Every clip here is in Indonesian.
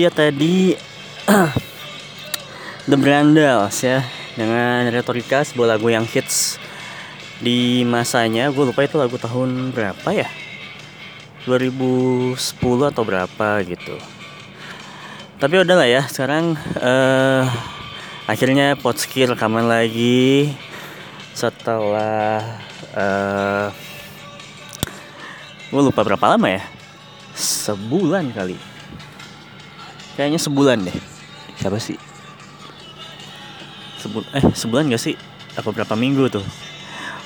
dia tadi The Brandals ya dengan retorika sebuah lagu yang hits di masanya. Gue lupa itu lagu tahun berapa ya? 2010 atau berapa gitu. Tapi udah lah ya sekarang uh, akhirnya Potski rekaman lagi setelah uh, gue lupa berapa lama ya? Sebulan kali kayaknya sebulan deh. Siapa sih? Sebul eh sebulan gak sih? Apa berapa minggu tuh?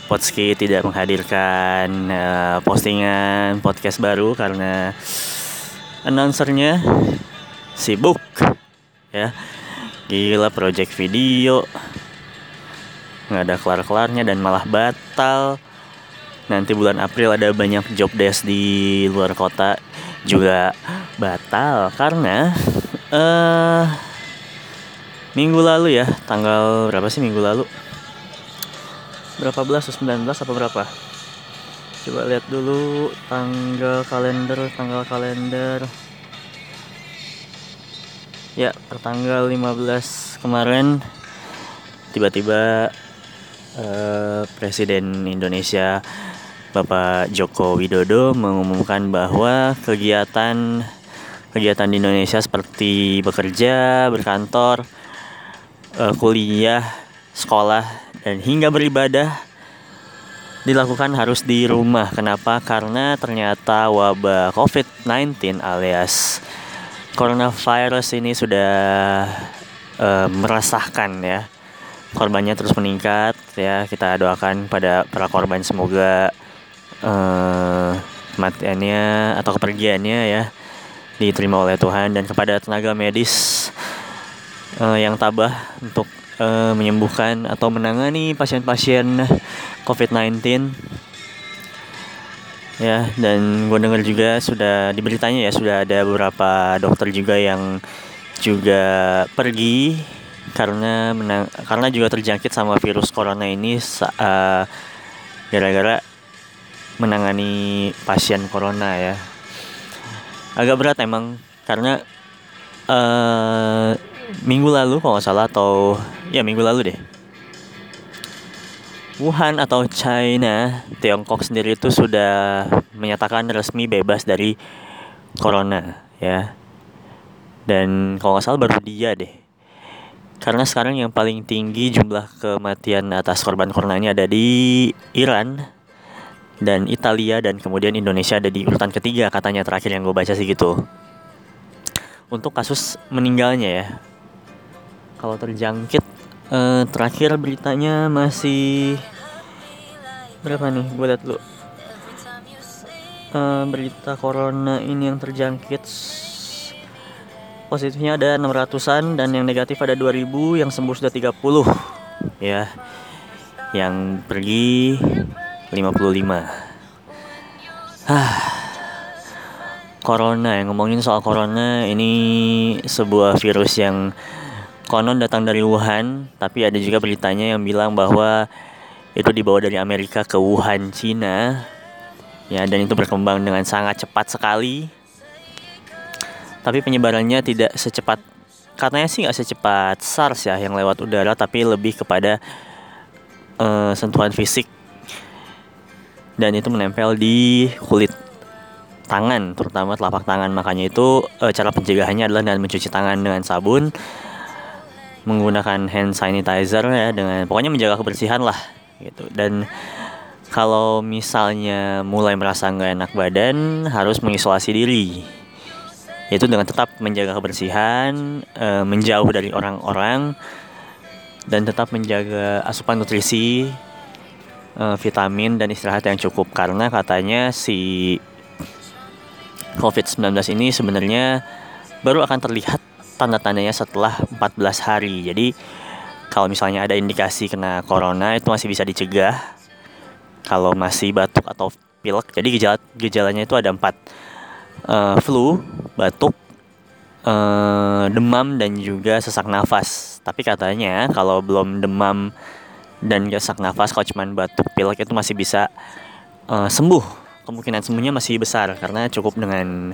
Potski tidak menghadirkan uh, postingan podcast baru karena announcernya sibuk ya. Gila project video. Nggak ada kelar-kelarnya dan malah batal. Nanti bulan April ada banyak job desk di luar kota juga batal karena uh, minggu lalu ya tanggal berapa sih minggu lalu? Berapa belas 19 apa berapa? Coba lihat dulu tanggal kalender tanggal kalender. Ya pertanggal 15 kemarin tiba-tiba uh, Presiden Indonesia Bapak Joko Widodo mengumumkan bahwa kegiatan kegiatan di Indonesia seperti bekerja, berkantor, uh, kuliah, sekolah, dan hingga beribadah dilakukan harus di rumah. Kenapa? Karena ternyata wabah COVID-19 alias coronavirus ini sudah uh, meresahkan ya. Korbannya terus meningkat ya. Kita doakan pada para korban semoga uh, kematiannya atau kepergiannya ya diterima oleh Tuhan dan kepada tenaga medis uh, yang tabah untuk uh, menyembuhkan atau menangani pasien-pasien COVID-19 ya dan gue dengar juga sudah diberitanya ya sudah ada beberapa dokter juga yang juga pergi karena menang karena juga terjangkit sama virus corona ini uh, gara-gara menangani pasien corona ya agak berat emang karena uh, minggu lalu kalau nggak salah atau ya minggu lalu deh. Wuhan atau China Tiongkok sendiri itu sudah menyatakan resmi bebas dari corona ya. Dan kalau nggak salah baru dia deh. Karena sekarang yang paling tinggi jumlah kematian atas korban corona ini ada di Iran dan Italia dan kemudian Indonesia ada di urutan ketiga katanya terakhir yang gue baca sih gitu. Untuk kasus meninggalnya ya. Kalau terjangkit uh, terakhir beritanya masih berapa nih? Gue lihat dulu. Uh, berita corona ini yang terjangkit positifnya ada 600an dan yang negatif ada 2000 yang sembuh sudah 30 ya. Yang pergi 55 ah corona yang ngomongin soal corona ini sebuah virus yang konon datang dari Wuhan, tapi ada juga beritanya yang bilang bahwa itu dibawa dari Amerika ke Wuhan, Cina. Ya, dan itu berkembang dengan sangat cepat sekali. Tapi penyebarannya tidak secepat katanya sih nggak secepat SARS ya yang lewat udara, tapi lebih kepada uh, sentuhan fisik dan itu menempel di kulit tangan terutama telapak tangan. Makanya itu e, cara pencegahannya adalah dengan mencuci tangan dengan sabun menggunakan hand sanitizer ya dengan pokoknya menjaga kebersihan lah gitu. Dan kalau misalnya mulai merasa nggak enak badan harus mengisolasi diri. Yaitu dengan tetap menjaga kebersihan e, menjauh dari orang-orang dan tetap menjaga asupan nutrisi e, vitamin dan istirahat yang cukup karena katanya si COVID-19 ini sebenarnya baru akan terlihat tanda-tandanya setelah 14 hari. Jadi kalau misalnya ada indikasi kena corona itu masih bisa dicegah. Kalau masih batuk atau pilek, jadi gejala gejalanya itu ada empat uh, flu, batuk, uh, demam dan juga sesak nafas. Tapi katanya kalau belum demam dan sesak nafas, kalau cuma batuk pilek itu masih bisa uh, sembuh. Kemungkinan sembuhnya masih besar karena cukup dengan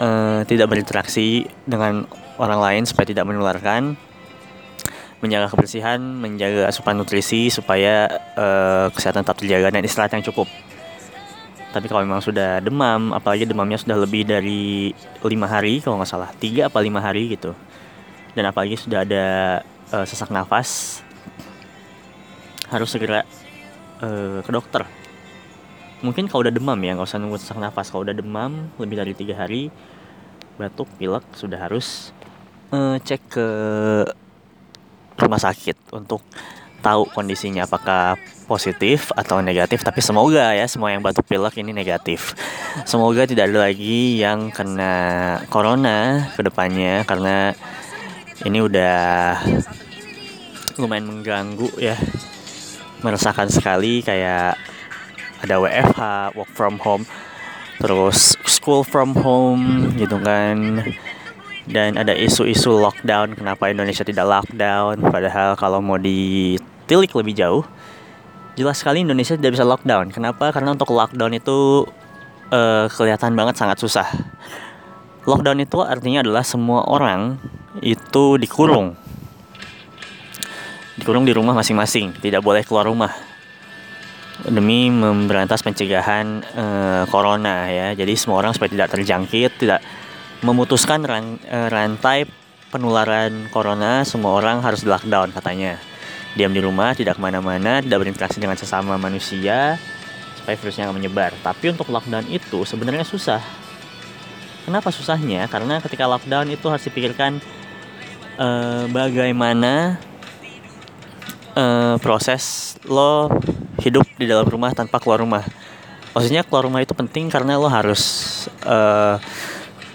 uh, tidak berinteraksi dengan orang lain supaya tidak menularkan menjaga kebersihan, menjaga asupan nutrisi supaya uh, kesehatan tetap terjaga dan istirahat yang cukup. Tapi kalau memang sudah demam, apalagi demamnya sudah lebih dari lima hari kalau nggak salah, tiga apa lima hari gitu, dan apalagi sudah ada uh, sesak nafas, harus segera uh, ke dokter. Mungkin kalau udah demam ya, nggak usah nunggu sesak nafas. Kalau udah demam lebih dari tiga hari, batuk, pilek, sudah harus uh, cek ke rumah sakit untuk tahu kondisinya apakah positif atau negatif tapi semoga ya semua yang batuk pilek ini negatif semoga tidak ada lagi yang kena corona ke depannya karena ini udah lumayan mengganggu ya meresahkan sekali kayak ada WFH work from home terus school from home gitu kan. Dan ada isu-isu lockdown kenapa Indonesia tidak lockdown padahal kalau mau ditilik lebih jauh jelas sekali Indonesia tidak bisa lockdown. Kenapa? Karena untuk lockdown itu uh, kelihatan banget sangat susah. Lockdown itu artinya adalah semua orang itu dikurung dikurung di rumah masing-masing tidak boleh keluar rumah. Demi memberantas pencegahan uh, corona ya. Jadi semua orang supaya tidak terjangkit tidak memutuskan ran, uh, rantai penularan corona semua orang harus di lockdown katanya. Diam di rumah tidak ke mana-mana tidak berinteraksi dengan sesama manusia supaya virusnya nggak menyebar. Tapi untuk lockdown itu sebenarnya susah. Kenapa susahnya? Karena ketika lockdown itu harus dipikirkan uh, bagaimana uh, proses lo hidup di dalam rumah tanpa keluar rumah. Maksudnya keluar rumah itu penting karena lo harus uh,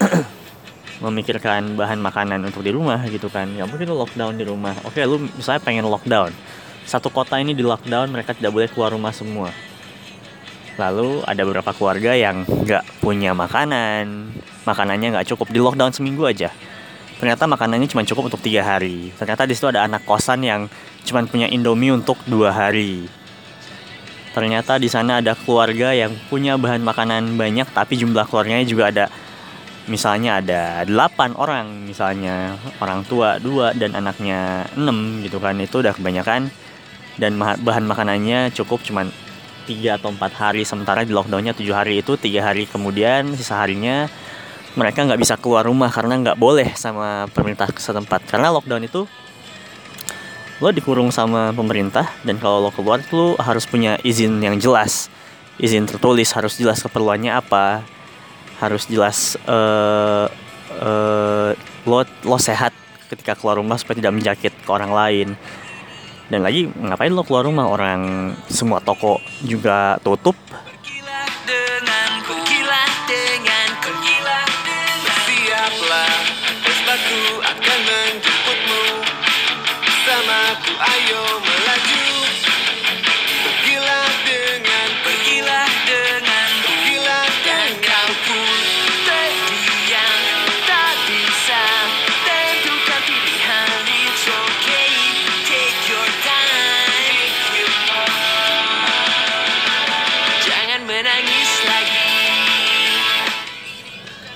memikirkan bahan makanan untuk di rumah gitu kan. Ya mungkin lu lockdown di rumah. Oke lu misalnya pengen lockdown. Satu kota ini di lockdown mereka tidak boleh keluar rumah semua. Lalu ada beberapa keluarga yang nggak punya makanan. Makanannya nggak cukup. Di lockdown seminggu aja ternyata makanannya cuma cukup untuk tiga hari. Ternyata di situ ada anak kosan yang cuma punya indomie untuk dua hari. Ternyata di sana ada keluarga yang punya bahan makanan banyak tapi jumlah keluarganya juga ada. Misalnya ada delapan orang misalnya. Orang tua dua dan anaknya enam gitu kan. Itu udah kebanyakan. Dan bahan makanannya cukup cuman tiga atau empat hari. Sementara di lockdownnya tujuh hari. Itu tiga hari kemudian sisa harinya mereka nggak bisa keluar rumah karena nggak boleh sama pemerintah setempat. Karena lockdown itu lo dikurung sama pemerintah dan kalau lo keluar lo harus punya izin yang jelas. Izin tertulis harus jelas keperluannya apa harus jelas uh, uh, lo lo sehat ketika keluar rumah supaya tidak menjakit ke orang lain. Dan lagi ngapain lo keluar rumah? Orang semua toko juga tutup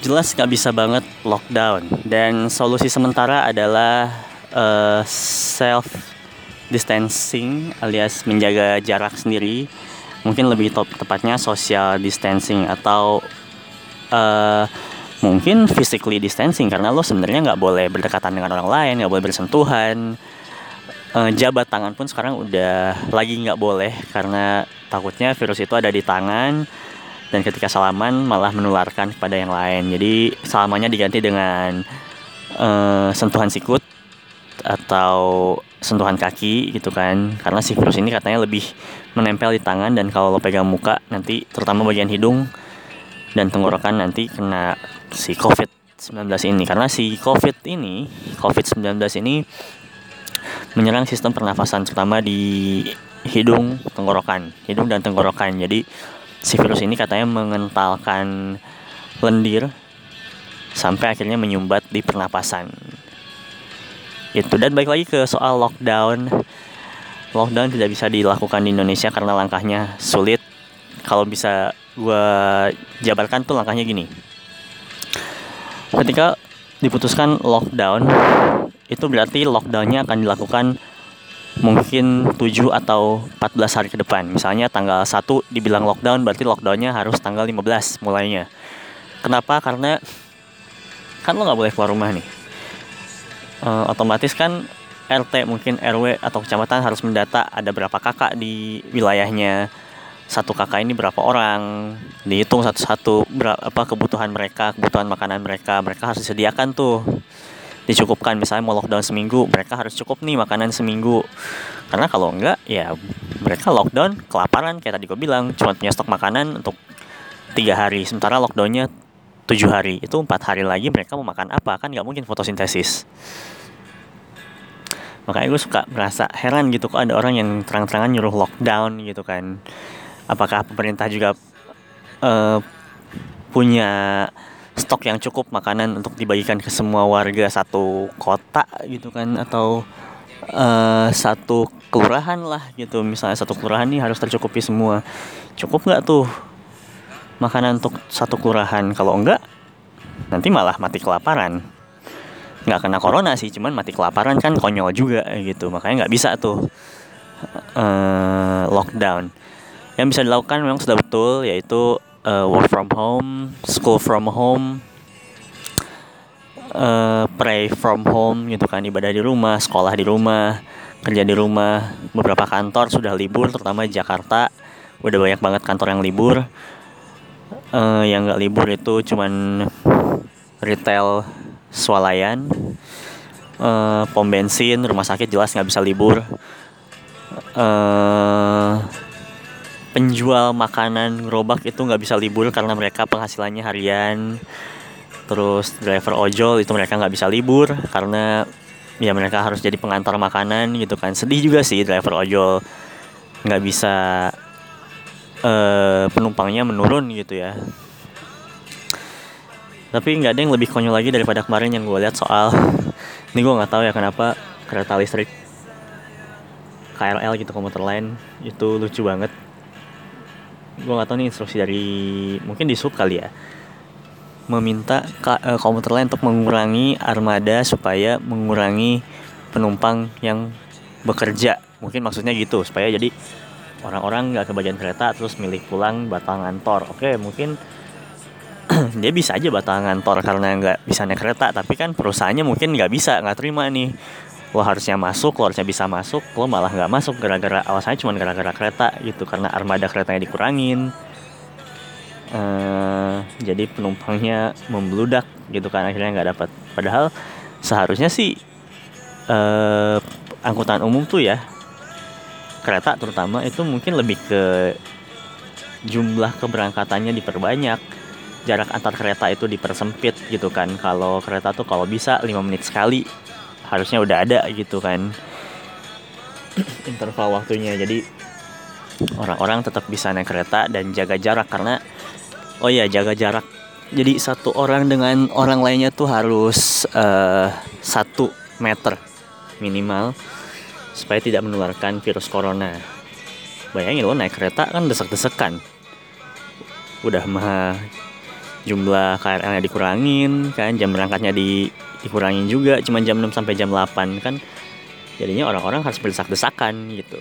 jelas nggak bisa banget lockdown. Dan solusi sementara adalah uh, self distancing alias menjaga jarak sendiri. Mungkin lebih top, tepatnya social distancing atau uh, mungkin physically distancing karena lo sebenarnya nggak boleh berdekatan dengan orang lain nggak boleh bersentuhan. Uh, jabat tangan pun sekarang udah lagi nggak boleh karena takutnya virus itu ada di tangan dan ketika salaman malah menularkan kepada yang lain. Jadi salamannya diganti dengan uh, sentuhan sikut atau sentuhan kaki gitu kan. Karena si virus ini katanya lebih menempel di tangan dan kalau lo pegang muka nanti terutama bagian hidung dan tenggorokan nanti kena si COVID-19 ini. Karena si COVID ini, COVID-19 ini menyerang sistem pernafasan terutama di hidung, tenggorokan, hidung dan tenggorokan. Jadi si virus ini katanya mengentalkan lendir sampai akhirnya menyumbat di pernapasan. Itu dan baik lagi ke soal lockdown. Lockdown tidak bisa dilakukan di Indonesia karena langkahnya sulit. Kalau bisa gue jabarkan tuh langkahnya gini. ketika diputuskan lockdown itu berarti lockdownnya akan dilakukan mungkin 7 atau 14 hari ke depan. Misalnya tanggal 1 dibilang lockdown berarti lockdownnya harus tanggal 15 mulainya. Kenapa? Karena kan lo nggak boleh keluar rumah nih. Uh, otomatis kan RT mungkin RW atau kecamatan harus mendata ada berapa kakak di wilayahnya. Satu kakak ini berapa orang dihitung satu-satu berapa kebutuhan mereka kebutuhan makanan mereka mereka harus disediakan tuh dicukupkan. Misalnya mau lockdown seminggu mereka harus cukup nih makanan seminggu. Karena kalau enggak ya mereka lockdown kelaparan kayak tadi gue bilang. Cuma punya stok makanan untuk tiga hari sementara lockdownnya tujuh hari. Itu empat hari lagi mereka mau makan apa? Kan nggak mungkin fotosintesis. Makanya gue suka merasa heran gitu kok ada orang yang terang-terangan nyuruh lockdown gitu kan. Apakah pemerintah juga uh, punya stok yang cukup makanan untuk dibagikan ke semua warga satu kota gitu kan atau uh, satu kelurahan lah gitu. Misalnya satu kelurahan ini harus tercukupi semua. Cukup nggak tuh makanan untuk satu kelurahan? Kalau enggak nanti malah mati kelaparan. Nggak kena corona sih cuman mati kelaparan kan konyol juga gitu. Makanya nggak bisa tuh uh, lockdown. Yang bisa dilakukan memang sudah betul yaitu uh, work from home school from home uh, pray from home gitu kan ibadah di rumah sekolah di rumah kerja di rumah. Beberapa kantor sudah libur terutama Jakarta. Udah banyak banget kantor yang libur. Uh, yang nggak libur itu cuman retail swalayan uh, pom bensin rumah sakit jelas nggak bisa libur. Uh, penjual makanan gerobak itu nggak bisa libur karena mereka penghasilannya harian. Terus driver ojol itu mereka nggak bisa libur karena ya mereka harus jadi pengantar makanan gitu kan. Sedih juga sih driver ojol nggak bisa uh, penumpangnya menurun gitu ya. Tapi nggak ada yang lebih konyol lagi daripada kemarin yang gue lihat soal ini gue nggak tahu ya kenapa kereta listrik KRL gitu komuter lain itu lucu banget gue nggak tahu nih instruksi dari mungkin di sub kali ya. Meminta eh, komuter lain untuk mengurangi armada supaya mengurangi penumpang yang bekerja. Mungkin maksudnya gitu supaya jadi orang-orang nggak kebagian kereta terus milih pulang batal ngantor. Oke mungkin dia bisa aja batal ngantor karena nggak bisa naik kereta tapi kan perusahaannya mungkin nggak bisa nggak terima nih lo harusnya masuk lo harusnya bisa masuk lo malah nggak masuk gara-gara alasannya cuma gara-gara kereta gitu karena armada keretanya dikurangin. Uh, jadi penumpangnya membludak gitu kan akhirnya nggak dapat. Padahal seharusnya sih uh, angkutan umum tuh ya kereta terutama itu mungkin lebih ke jumlah keberangkatannya diperbanyak jarak antar kereta itu dipersempit gitu kan. Kalau kereta tuh kalau bisa 5 menit sekali harusnya udah ada gitu kan. Interval waktunya jadi orang-orang tetap bisa naik kereta dan jaga jarak karena oh ya jaga jarak. Jadi satu orang dengan orang lainnya tuh harus uh, satu meter minimal supaya tidak menularkan virus corona. Bayangin lo naik kereta kan desek-desekan. Udah mah jumlah KRL-nya dikurangin kan jam berangkatnya di dikurangin juga cuma jam 6 sampai jam 8 kan? Jadinya orang-orang harus berdesak-desakan gitu.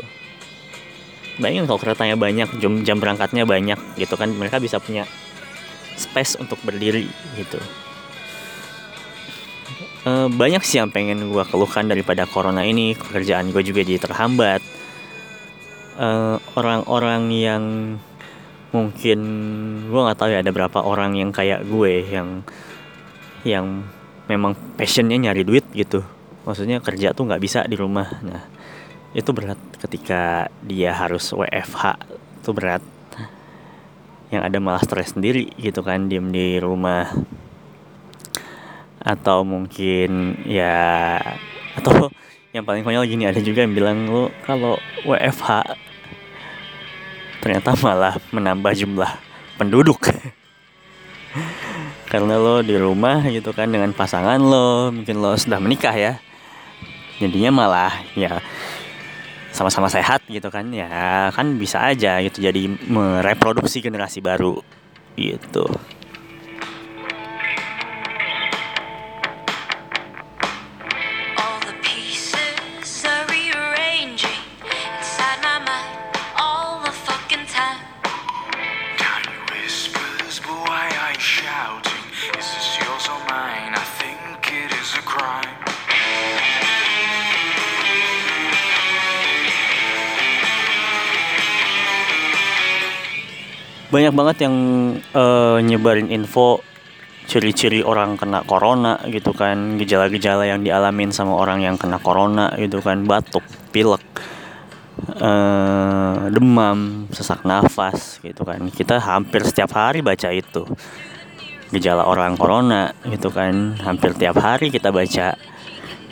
Bayangin kalau keretanya banyak jam jam berangkatnya banyak gitu kan? Mereka bisa punya space untuk berdiri gitu. E, banyak sih yang pengen gue keluhkan daripada corona ini. Pekerjaan gue juga jadi terhambat. Eh, orang-orang e, yang mungkin gue nggak tahu ya ada berapa orang yang kayak gue yang yang memang passionnya nyari duit gitu. Maksudnya kerja tuh nggak bisa di rumah. Nah itu berat ketika dia harus WFH itu berat. Yang ada malah stres sendiri gitu kan diem di rumah. Atau mungkin ya atau yang paling konyol gini ada juga yang bilang lo kalau WFH ternyata malah menambah jumlah penduduk karena lo di rumah gitu kan dengan pasangan lo mungkin lo sudah menikah ya. Jadinya malah ya sama-sama sehat gitu kan ya kan bisa aja gitu jadi mereproduksi generasi baru gitu banyak banget yang uh, nyebarin info ciri-ciri orang kena corona gitu kan. Gejala-gejala yang dialamin sama orang yang kena corona gitu kan. Batuk pilek uh, demam sesak nafas gitu kan. Kita hampir setiap hari baca itu. Gejala orang corona gitu kan. Hampir tiap hari kita baca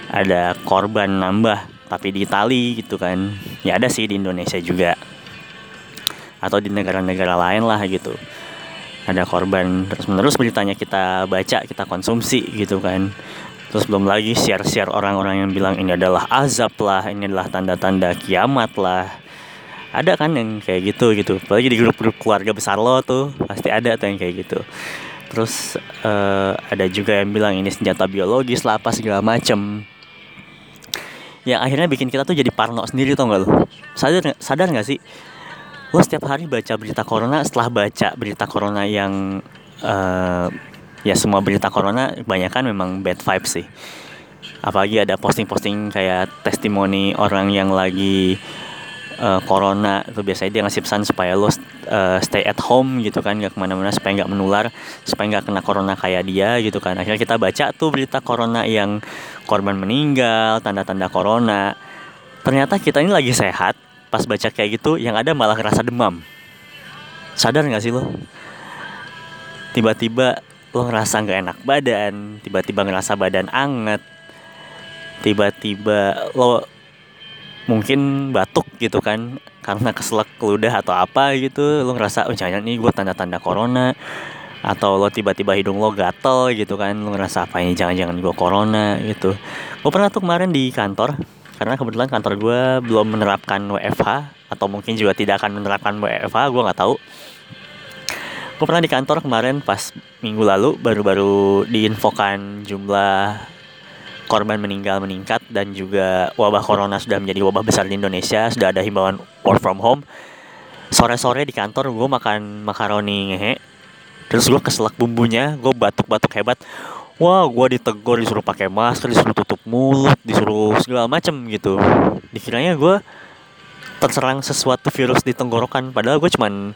ada korban nambah tapi di Itali gitu kan. Ya ada sih di Indonesia juga atau di negara-negara lain lah gitu. Ada korban. Terus menerus beritanya kita baca kita konsumsi gitu kan. Terus belum lagi share-share orang-orang yang bilang ini adalah azab lah ini adalah tanda-tanda kiamat lah. Ada kan yang kayak gitu gitu. Apalagi di grup-grup keluarga besar lo tuh pasti ada tuh yang kayak gitu. Terus uh, ada juga yang bilang ini senjata biologis lah apa segala macem. Yang akhirnya bikin kita tuh jadi parno sendiri tau gak lo? Sadar sadar nggak sih lo setiap hari baca berita corona. Setelah baca berita corona yang uh, ya semua berita corona kebanyakan memang bad vibes sih. Apalagi ada posting-posting kayak testimoni orang yang lagi uh, corona. Itu biasanya dia ngasih pesan supaya lo uh, stay at home gitu kan. Nggak ke mana-mana supaya nggak menular supaya nggak kena corona kayak dia gitu kan. Akhirnya kita baca tuh berita corona yang korban meninggal tanda-tanda corona. Ternyata kita ini lagi sehat pas baca kayak gitu yang ada malah ngerasa demam. Sadar nggak sih lo? Tiba-tiba lo ngerasa nggak enak badan tiba-tiba ngerasa badan anget tiba-tiba lo mungkin batuk gitu kan karena keselak ludah atau apa gitu lo ngerasa oh jangan nih gue tanda-tanda corona. Atau lo tiba-tiba hidung lo gatel gitu kan lo ngerasa apa ini? Jangan-jangan gue corona? Gitu. Gue pernah tuh kemarin di kantor karena kebetulan kantor gue belum menerapkan WFH atau mungkin juga tidak akan menerapkan WFH gue nggak tahu. Gue pernah di kantor kemarin pas minggu lalu baru-baru diinfokan jumlah korban meninggal meningkat dan juga wabah corona sudah menjadi wabah besar di Indonesia sudah ada himbauan work from home. Sore-sore di kantor gue makan makaroni ngehe terus gue keselak bumbunya gue batuk-batuk hebat wah gue ditegur disuruh pakai masker disuruh tutup mulut disuruh segala macem gitu. Dikiranya gue terserang sesuatu virus di tenggorokan padahal gue cuman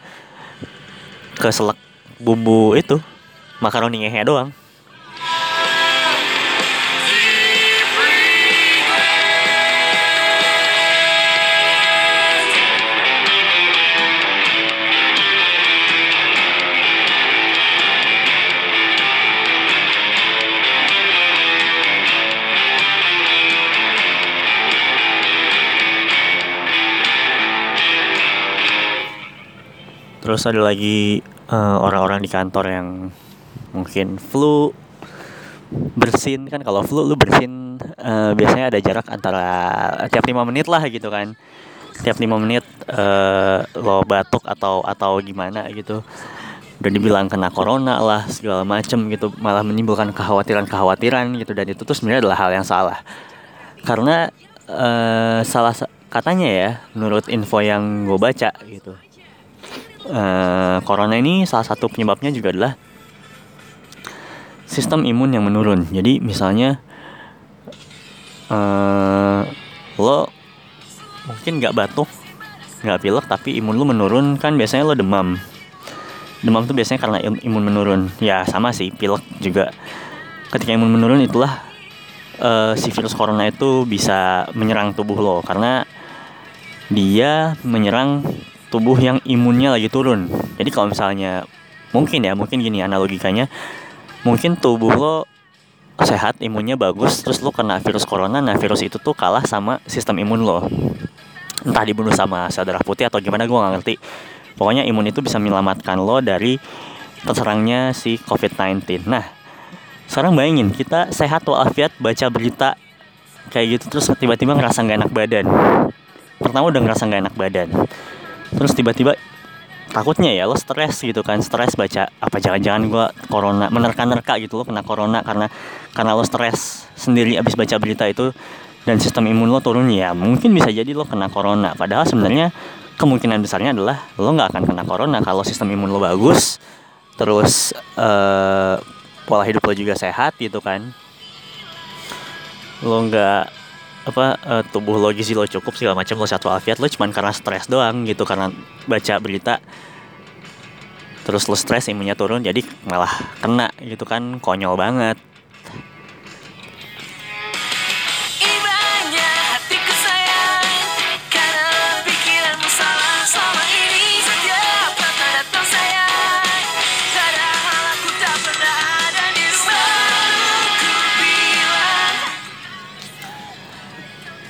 keselak bumbu itu makaroni ngehe doang terus ada lagi uh, orang-orang di kantor yang mungkin flu bersin kan kalau flu lu bersin uh, biasanya ada jarak antara tiap lima menit lah gitu kan. Tiap lima menit uh, lo batuk atau atau gimana gitu. Dan dibilang kena corona lah segala macem gitu malah menimbulkan kekhawatiran-kekhawatiran gitu. Dan itu tuh sebenarnya adalah hal yang salah. Karena uh, salah katanya ya menurut info yang gue baca gitu uh, corona ini salah satu penyebabnya juga adalah sistem imun yang menurun. Jadi misalnya uh, lo mungkin nggak batuk, nggak pilek, tapi imun lo menurun kan biasanya lo demam. Demam tuh biasanya karena imun menurun. Ya sama sih, pilek juga. Ketika imun menurun itulah uh, si virus corona itu bisa menyerang tubuh lo karena dia menyerang tubuh yang imunnya lagi turun. Jadi kalau misalnya mungkin ya, mungkin gini analogikanya, mungkin tubuh lo sehat, imunnya bagus, terus lo kena virus corona, nah virus itu tuh kalah sama sistem imun lo. Entah dibunuh sama sel darah putih atau gimana gue gak ngerti. Pokoknya imun itu bisa menyelamatkan lo dari terserangnya si COVID-19. Nah, sekarang bayangin kita sehat walafiat baca berita kayak gitu terus tiba-tiba ngerasa nggak enak badan. Pertama udah ngerasa nggak enak badan terus tiba-tiba takutnya ya lo stres gitu kan stres baca apa jangan-jangan gue corona menerka-nerka gitu lo kena corona karena karena lo stres sendiri abis baca berita itu dan sistem imun lo turun. Ya mungkin bisa jadi lo kena corona. Padahal sebenarnya kemungkinan besarnya adalah lo nggak akan kena corona kalau sistem imun lo bagus terus uh, pola hidup lo juga sehat gitu kan. Lo nggak apa uh, tubuh lo gizi lo cukup segala macam lo sehat walafiat lo cuman karena stres doang gitu karena baca berita. Terus lu stres imunnya turun jadi malah kena gitu kan konyol banget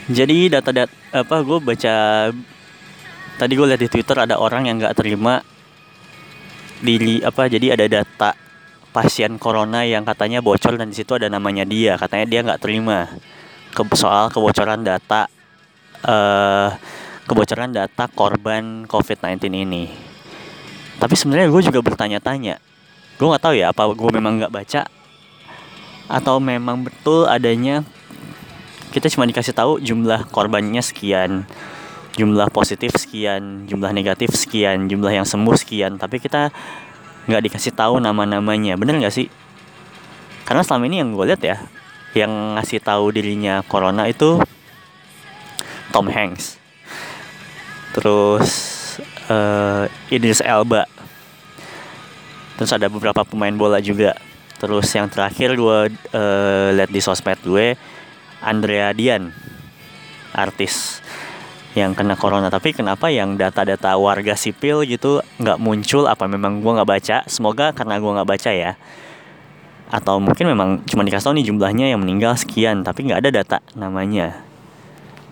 jadi data-data apa gue baca tadi gue lihat di twitter ada orang yang nggak terima di apa jadi ada data pasien corona yang katanya bocor dan di situ ada namanya dia katanya dia nggak terima ke soal kebocoran data uh, kebocoran data korban COVID-19 ini. Tapi sebenarnya gue juga bertanya-tanya, gue nggak tahu ya apa gue memang nggak baca atau memang betul adanya kita cuma dikasih tahu jumlah korbannya sekian jumlah positif sekian jumlah negatif sekian jumlah yang sembuh sekian tapi kita nggak dikasih tahu nama-namanya. Bener nggak sih? Karena selama ini yang gue lihat ya yang ngasih tahu dirinya corona itu Tom Hanks. Terus uh, Idris Elba. Terus ada beberapa pemain bola juga. Terus yang terakhir gue uh, lihat di sosmed gue Andrea Dian artis yang kena corona. Tapi kenapa yang data-data warga sipil gitu nggak muncul? Apa memang gue nggak baca? Semoga karena gue nggak baca ya. Atau mungkin memang cuma dikasih tahu nih jumlahnya yang meninggal sekian tapi nggak ada data namanya.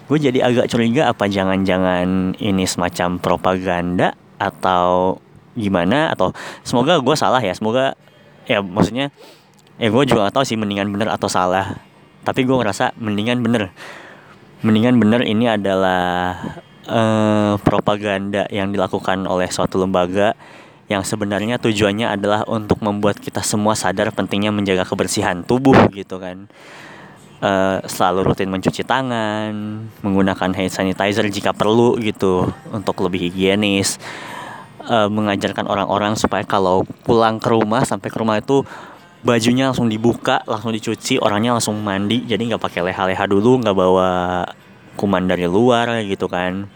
Gue jadi agak curiga apa jangan-jangan ini semacam propaganda atau gimana? Atau semoga gue salah ya semoga ya maksudnya ya gue juga gak tahu sih mendingan bener atau salah tapi gue ngerasa mendingan bener. Mendingan bener ini adalah uh, propaganda yang dilakukan oleh suatu lembaga yang sebenarnya tujuannya adalah untuk membuat kita semua sadar pentingnya menjaga kebersihan tubuh gitu kan. Uh, selalu rutin mencuci tangan menggunakan hand sanitizer jika perlu gitu untuk lebih higienis. Uh, mengajarkan orang-orang supaya kalau pulang ke rumah sampai ke rumah itu bajunya langsung dibuka langsung dicuci orangnya langsung mandi. Jadi nggak pakai leha-leha dulu nggak bawa kuman dari luar gitu kan.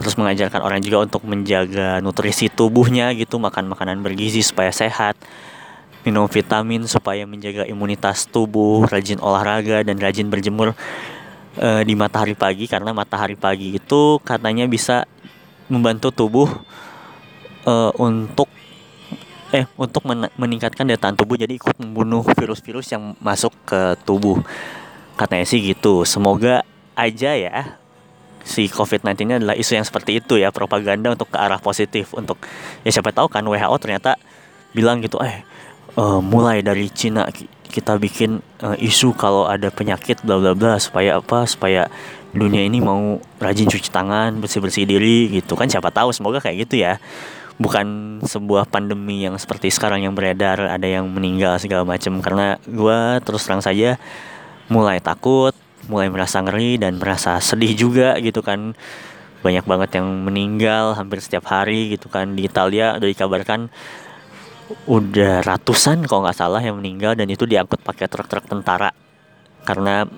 Terus mengajarkan orang juga untuk menjaga nutrisi tubuhnya gitu makan makanan bergizi supaya sehat minum vitamin supaya menjaga imunitas tubuh rajin olahraga dan rajin berjemur uh, di matahari pagi. Karena matahari pagi itu katanya bisa membantu tubuh uh, untuk eh untuk men meningkatkan daya tahan tubuh jadi ikut membunuh virus-virus yang masuk ke tubuh. Katanya sih gitu. Semoga aja ya si COVID-19 ini adalah isu yang seperti itu ya propaganda untuk ke arah positif. Untuk ya siapa tahu kan WHO ternyata bilang gitu eh uh, mulai dari Cina kita bikin uh, isu kalau ada penyakit bla bla bla supaya apa supaya dunia ini mau rajin cuci tangan bersih bersih diri gitu kan. Siapa tahu semoga kayak gitu ya bukan sebuah pandemi yang seperti sekarang yang beredar ada yang meninggal segala macam. Karena gue terus terang saja mulai takut mulai merasa ngeri dan merasa sedih juga gitu kan. Banyak banget yang meninggal hampir setiap hari gitu kan. Di Italia udah dikabarkan udah ratusan kalau nggak salah yang meninggal dan itu diangkut pakai truk-truk tentara. Karena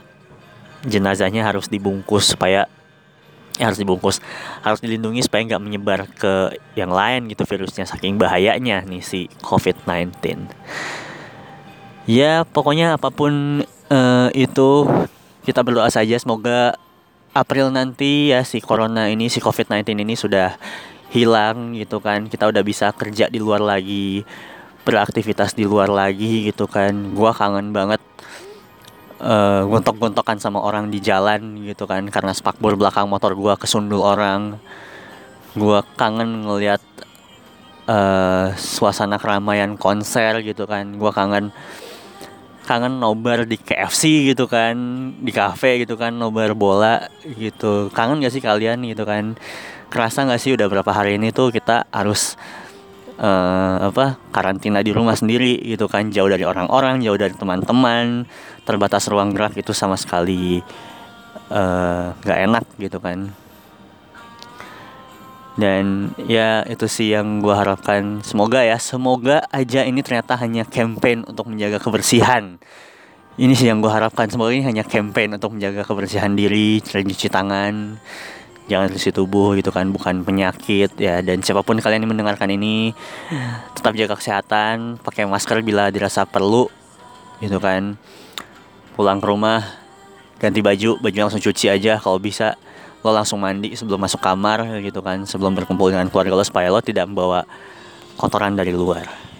jenazahnya harus dibungkus supaya ya harus dibungkus harus dilindungi supaya nggak menyebar ke yang lain gitu virusnya saking bahayanya nih si COVID-19 ya pokoknya apa pun uh, itu kita berdoa saja semoga April nanti ya si corona ini si COVID-19 ini sudah hilang gitu kan. Kita udah bisa kerja di luar lagi beraktivitas di luar lagi gitu kan. Gua kangen banget uh, gontok-gontokan sama orang di jalan gitu kan karena spakbor belakang motor gua kesundul orang. Gua kangen ngelihat uh, suasana keramaian konser gitu kan. Gua kangen kangen nobar di KFC gitu kan di cafe gitu kan nobar bola gitu. Kangen gak sih kalian gitu kan? Kerasa gak sih udah berapa hari ini tuh kita harus uh, apa karantina di rumah sendiri gitu kan? Jauh dari orang-orang jauh dari teman-teman terbatas ruang gerak itu sama sekali eh, nggak uh, enak gitu kan. Dan ya itu sih yang gue harapkan. Semoga ya semoga aja ini ternyata hanya campaign untuk menjaga kebersihan. Ini sih yang gue harapkan. Semoga ini hanya campaign untuk menjaga kebersihan diri cuci tangan jangan selisih tubuh gitu kan bukan penyakit ya. Dan siapa pun kalian yang mendengarkan ini tetap jaga kesehatan pakai masker bila dirasa perlu gitu kan pulang ke rumah ganti baju baju langsung cuci aja kalau bisa. Lo langsung mandi sebelum masuk kamar gitu kan sebelum berkumpul dengan keluarga lo supaya lo tidak membawa kotoran dari luar